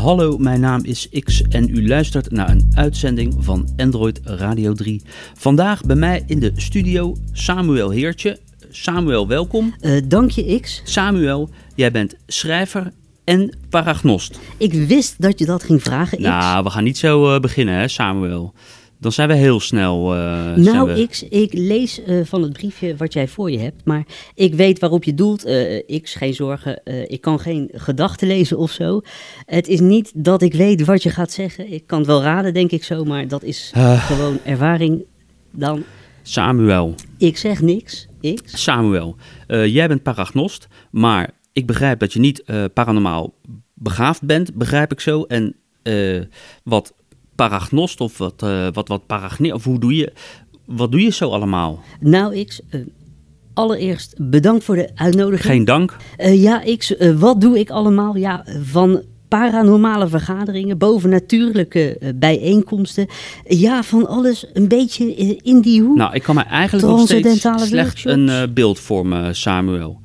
Hallo, mijn naam is X en u luistert naar een uitzending van Android Radio 3. Vandaag bij mij in de studio Samuel Heertje. Samuel, welkom. Uh, dank je, X. Samuel, jij bent schrijver en paragnost. Ik wist dat je dat ging vragen, X. Nou, we gaan niet zo uh, beginnen, hè, Samuel. Dan zijn we heel snel. Uh, nou, we... X, ik lees uh, van het briefje wat jij voor je hebt. Maar ik weet waarop je doelt. Uh, X, geen zorgen. ik kan geen gedachten lezen of zo. Het is niet dat ik weet wat je gaat zeggen. Ik kan het wel raden, denk ik zo. Maar dat is gewoon ervaring dan. Samuel. Ik zeg niks. X. Samuel, jij bent paragnost. Maar ik begrijp dat je niet paranormaal begaafd bent. Begrijp ik zo. En wat paragnost of wat, uh, wat, wat paragnie, of hoe doe je, wat doe je zo allemaal? Nou, X, uh, allereerst bedankt voor de uitnodiging. Geen dank. Uh, ja, X, wat doe ik allemaal? Ja, van paranormale vergaderingen, bovennatuurlijke bijeenkomsten. Ja, van alles een beetje in die hoek. Nou, ik kan me eigenlijk nog steeds slecht een beeld vormen, Samuel.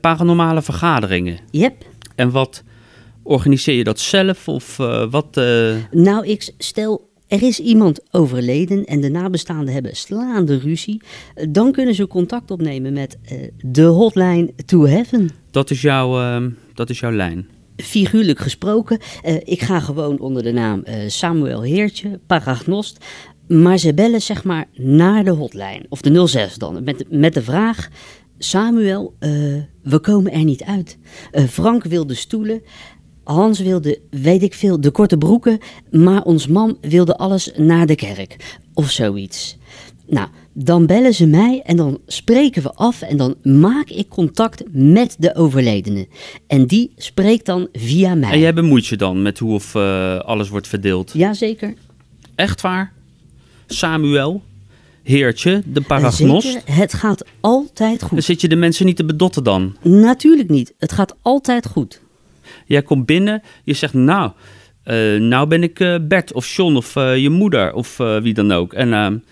paranormale vergaderingen. Yep. En wat Organiseer je dat zelf of uh, wat? Uh... Nou, ik stel, er is iemand overleden en de nabestaanden hebben slaande ruzie. Dan kunnen ze contact opnemen met de hotline to heaven. Dat is, jouw, dat is jouw lijn? Figuurlijk gesproken. ik ga gewoon onder de naam Samuel Heertje, paragnost. Maar ze bellen zeg maar naar de hotline, of de 06 dan, met, met de vraag... Samuel, we komen er niet uit. Frank wil de stoelen. Hans wilde, weet ik veel, de korte broeken, maar ons man wilde alles naar de kerk. Of zoiets. Nou, dan bellen ze mij en dan spreken we af en dan maak ik contact met de overledene. En die spreekt dan via mij. En jij bemoeit je dan met hoe of uh, alles wordt verdeeld? Jazeker. Echt waar? Samuel? Heertje, de paragnost? Zeker, het gaat altijd goed. Dan zit je de mensen niet te bedotten dan? Natuurlijk niet. Het gaat altijd goed. Jij komt binnen, je zegt nou, uh, nou ben ik uh, Bert of John of uh, je moeder of wie dan ook. En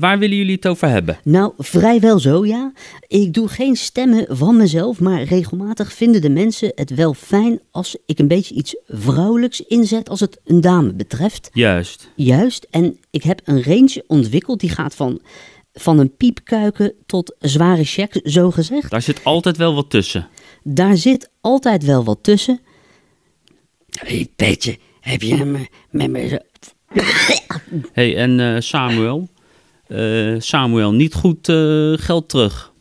waar willen jullie het over hebben? Nou, vrijwel zo ja. Ik doe geen stemmen van mezelf, maar regelmatig vinden de mensen het wel fijn als ik een beetje iets vrouwelijks inzet als het een dame betreft. Juist. Juist, en ik heb een range ontwikkeld die gaat van van een piepkuiken tot zware check, zo gezegd. Daar zit altijd wel wat tussen. Daar zit altijd wel wat tussen. Hé, Petje, heb je hem met me zo... hey, en uh, Samuel? Uh, Samuel, niet goed uh, geld terug.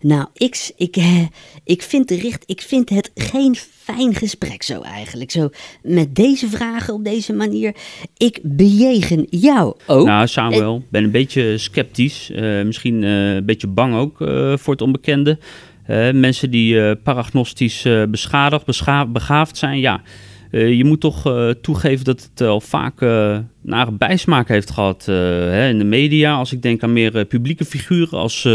Nou, ik, ik, eh, ik, vind de richt, ik vind het geen fijn gesprek zo eigenlijk. Zo met deze vragen op deze manier. Ik bejegen jou ook. Nou, Samuel, ik ben een beetje sceptisch. Uh, misschien uh, een beetje bang ook voor het onbekende. Mensen die paragnostisch beschadigd, begaafd zijn, ja... je moet toch toegeven dat het al vaak nare bijsmaak heeft gehad hè, in de media. Als ik denk aan meer publieke figuren als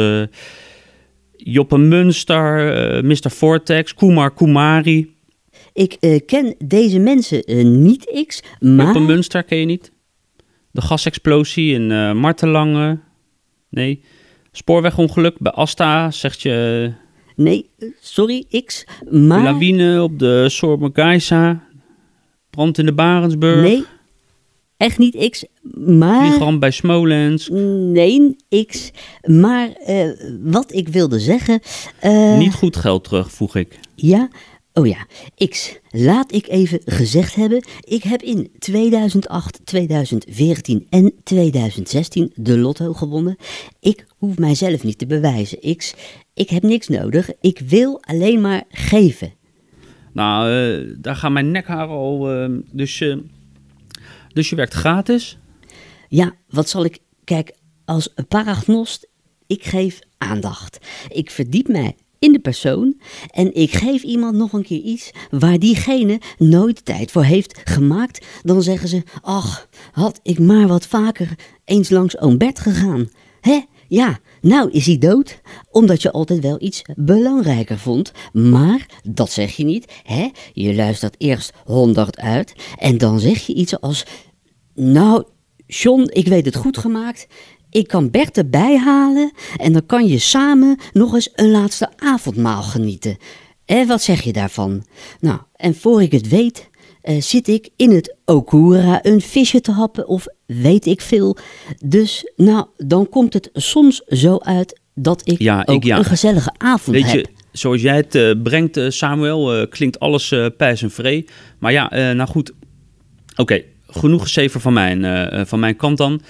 Joppe Munster, eh, Mr. Vortex, Kumar Kumari. Ik uh, ken deze mensen uh, niet, X, maar... Joppe Munster ken je niet? De gasexplosie in uh, Martelangen? Nee. Spoorwegongeluk bij Asta, zegt je... Nee, sorry, X, maar... Lawine op de Sormegaisa. Brand in de Barensburg. Nee, echt niet X, maar... Vliegramp bij Smolensk. Nee, X. Maar uh, wat ik wilde zeggen... Uh, niet goed geld terug, voeg ik. Ja, oh ja. X, laat ik even gezegd hebben. Ik heb in 2008, 2014 en 2016 de lotto gewonnen. Ik hoef mijzelf niet te bewijzen, X. Ik heb niks nodig. Ik wil alleen maar geven. Nou, uh, daar gaan mijn nekharen al... dus dus je werkt gratis? Ja, wat zal ik... Kijk, als paragnost, ik geef aandacht. Ik verdiep mij in de persoon en ik geef iemand nog een keer iets waar diegene nooit tijd voor heeft gemaakt. Dan zeggen ze, ach, had ik maar wat vaker eens langs oom Bert gegaan. Hè? Ja, nou is hij dood, omdat je altijd wel iets belangrijker vond. Maar dat zeg je niet, hè? Je luistert eerst honderd uit en dan zeg je iets als... Nou, John, ik weet het goed gemaakt. Ik kan Bert erbij halen en dan kan je samen nog eens een laatste avondmaal genieten. En wat zeg je daarvan? Nou, en voor ik het weet, eh, zit ik in het Okura een visje te happen of weet ik veel. Dus, nou, dan komt het soms zo uit dat ik Ja, ik- ook ja. een gezellige avond Weet je, heb. zoals jij het eh, brengt, eh, Samuel, klinkt alles eh pijs en vree. Maar ja, nou goed. Oké, genoeg gezever van mijn, van mijn kant dan.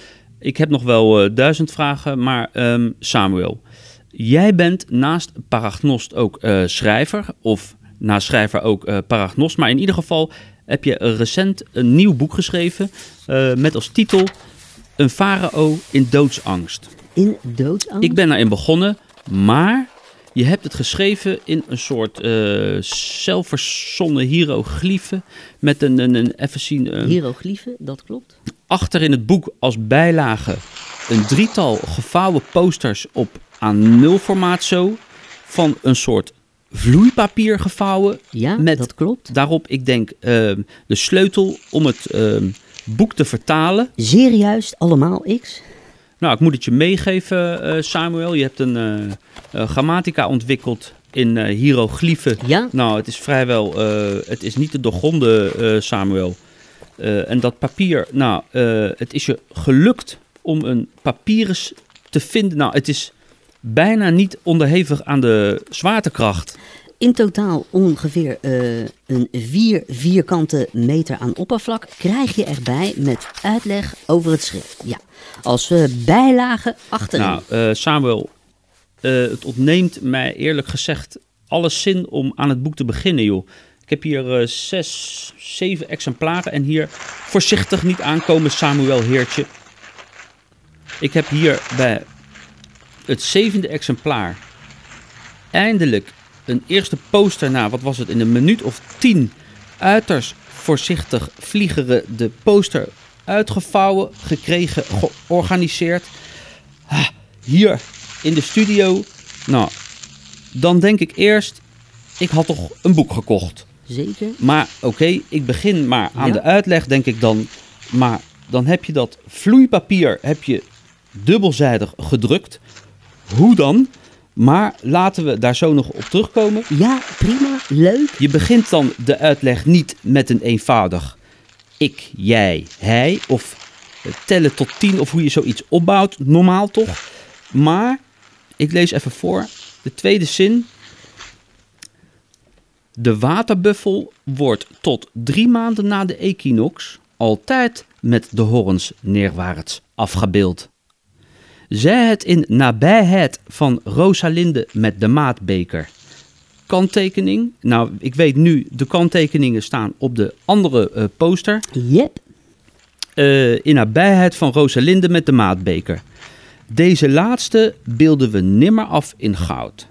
Ik heb nog wel eh, duizend vragen, maar ehm, Samuel. Jij bent naast paragnost ook eh, schrijver, of naast schrijver ook eh, paragnost. Maar in ieder geval heb je recent een nieuw boek geschreven met als titel Een farao in doodsangst. In doodsangst? Ik ben daarin begonnen, maar je hebt het geschreven in een soort eh zelfverzonnen hieroglyphen. Met een, een, een even zien, Hieroglyphen, dat klopt. achter in het boek als bijlage een drietal gevouwen posters op A0 formaat zo. Van een soort vloeipapier gevouwen. Ja, Met- dat klopt. Daarop, ik denk, ehm, de sleutel om het ehm, boek te vertalen. Zeer juist, allemaal X. Nou, ik moet het je meegeven, eh, Samuel. Je hebt een eh, eh, grammatica ontwikkeld in hieroglyphen. Ja, Nou, het is vrijwel, het is niet te doorgronden, Samuel. En dat papier, nou, het is je gelukt om een papyrus te vinden. Nou, het is bijna niet onderhevig aan de zwaartekracht. In totaal ongeveer eh, een 4 vierkante meter aan oppervlak krijg je erbij met uitleg over het schrift. Ja, als eh, bijlage achterin. Nou, eh, Samuel, het ontneemt mij eerlijk gezegd alle zin om aan het boek te beginnen, joh. Ik heb hier eh, zes, zeven exemplaren en hier voorzichtig niet aankomen, Samuel Heertje. Ik heb hier bij het zevende exemplaar eindelijk een eerste poster na, wat was het, in een minuut of tien uiterst voorzichtig vliegeren de poster uitgevouwen, gekregen, georganiseerd. Ah, hier in de studio. Nou, dan denk ik eerst, ik had toch een boek gekocht. Zeker. Maar oké, ik begin maar aan Ja. de uitleg, denk ik dan. Maar dan heb je dat vloeipapier heb je dubbelzijdig gedrukt. Hoe dan? Maar laten we daar zo nog op terugkomen. Ja, prima, leuk. Je begint dan de uitleg niet met een eenvoudig ik, jij, hij of tellen tot tien of hoe je zoiets opbouwt, normaal toch? Maar ik lees even voor, de tweede zin. De waterbuffel wordt tot drie maanden na de equinox altijd met de horens neerwaarts afgebeeld. Zij het in nabijheid van Rosalinde met de maatbeker kanttekening. Nou, ik weet nu, de kanttekeningen staan op de andere eh, poster. Yep. Eh, in nabijheid van Rosalinde met de maatbeker. Deze laatste beelden we nimmer af in goud.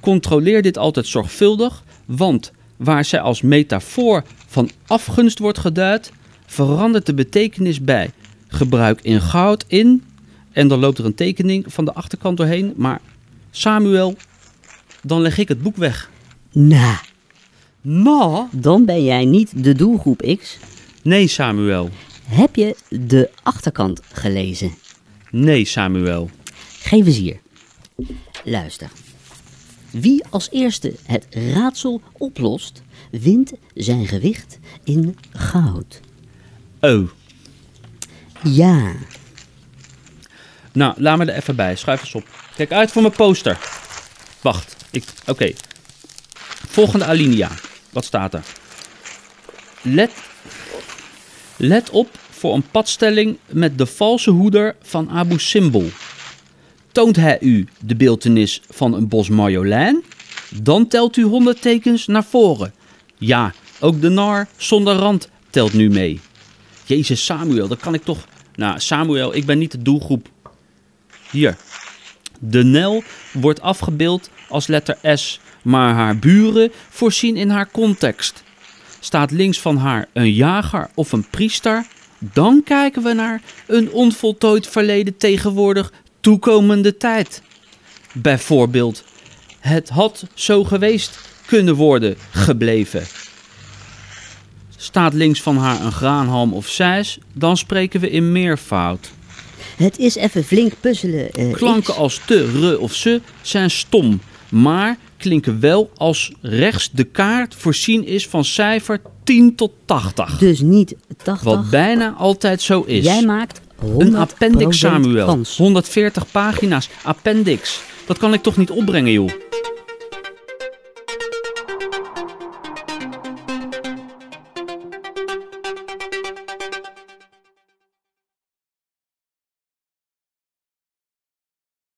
Controleer dit altijd zorgvuldig, want waar zij als metafoor van afgunst wordt geduid, verandert de betekenis bij gebruik in goud in. En dan loopt er een tekening van de achterkant doorheen. Maar Samuel, dan leg ik het boek weg. Nou, Nou? dan ben jij niet de doelgroep X. Nee, Samuel. Heb je de achterkant gelezen? Nee, Samuel. Geef eens hier. Luister. Wie als eerste het raadsel oplost, wint zijn gewicht in goud. Oh. Ja, Nou, laat me er even bij. Schuif eens op. Kijk uit voor mijn poster. Wacht. Ik, Oké. Volgende alinea. Wat staat er? Let, let op voor een padstelling met de valse hoeder van Abu Simbel. Toont hij u de beeltenis van een bos marjolein? Dan telt u 100 tekens naar voren. Ja, ook de nar zonder rand telt nu mee. Jezus Samuel, dat kan ik toch... Nou, Samuel, ik ben niet de doelgroep hier. De Nel wordt afgebeeld als letter S, maar haar buren voorzien in haar context. Staat links van haar een jager of een priester, dan kijken we naar een onvoltooid verleden tegenwoordig toekomende tijd. Bijvoorbeeld, het had zo geweest kunnen worden gebleven. Staat links van haar een graanhalm of zeis, dan spreken we in meervoud. Het is even flink puzzelen. eh, Klanken als te, re of ze zijn stom. Maar klinken wel als rechts de kaart voorzien is van cijfer 10 tot 80. Dus niet 80. Wat bijna altijd zo is. Jij maakt 100% Een appendix, Samuel. kans. 140 pagina's. Appendix. Dat kan ik toch niet opbrengen, joh?